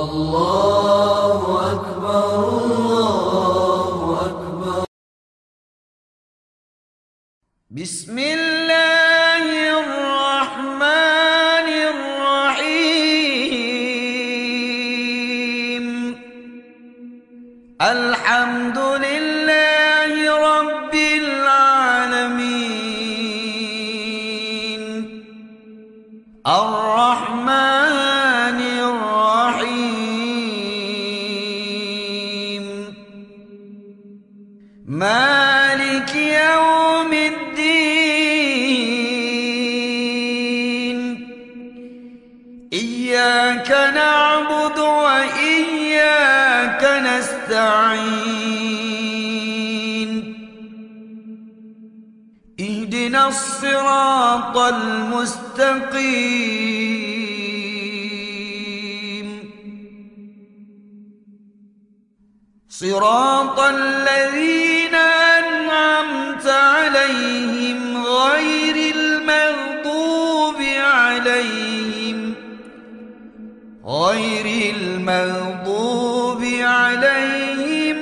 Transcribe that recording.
الله أكبر الله أكبر بسم الله الرحمن الرحيم الحمد لله رب العالمين الرحمن مالك يوم الدين. إياك نعبد وإياك نستعين. اهدنا الصراط المستقيم. صراط الذين أنعمت عليهم غير المغضوب عليهم غير المغضوب عليهم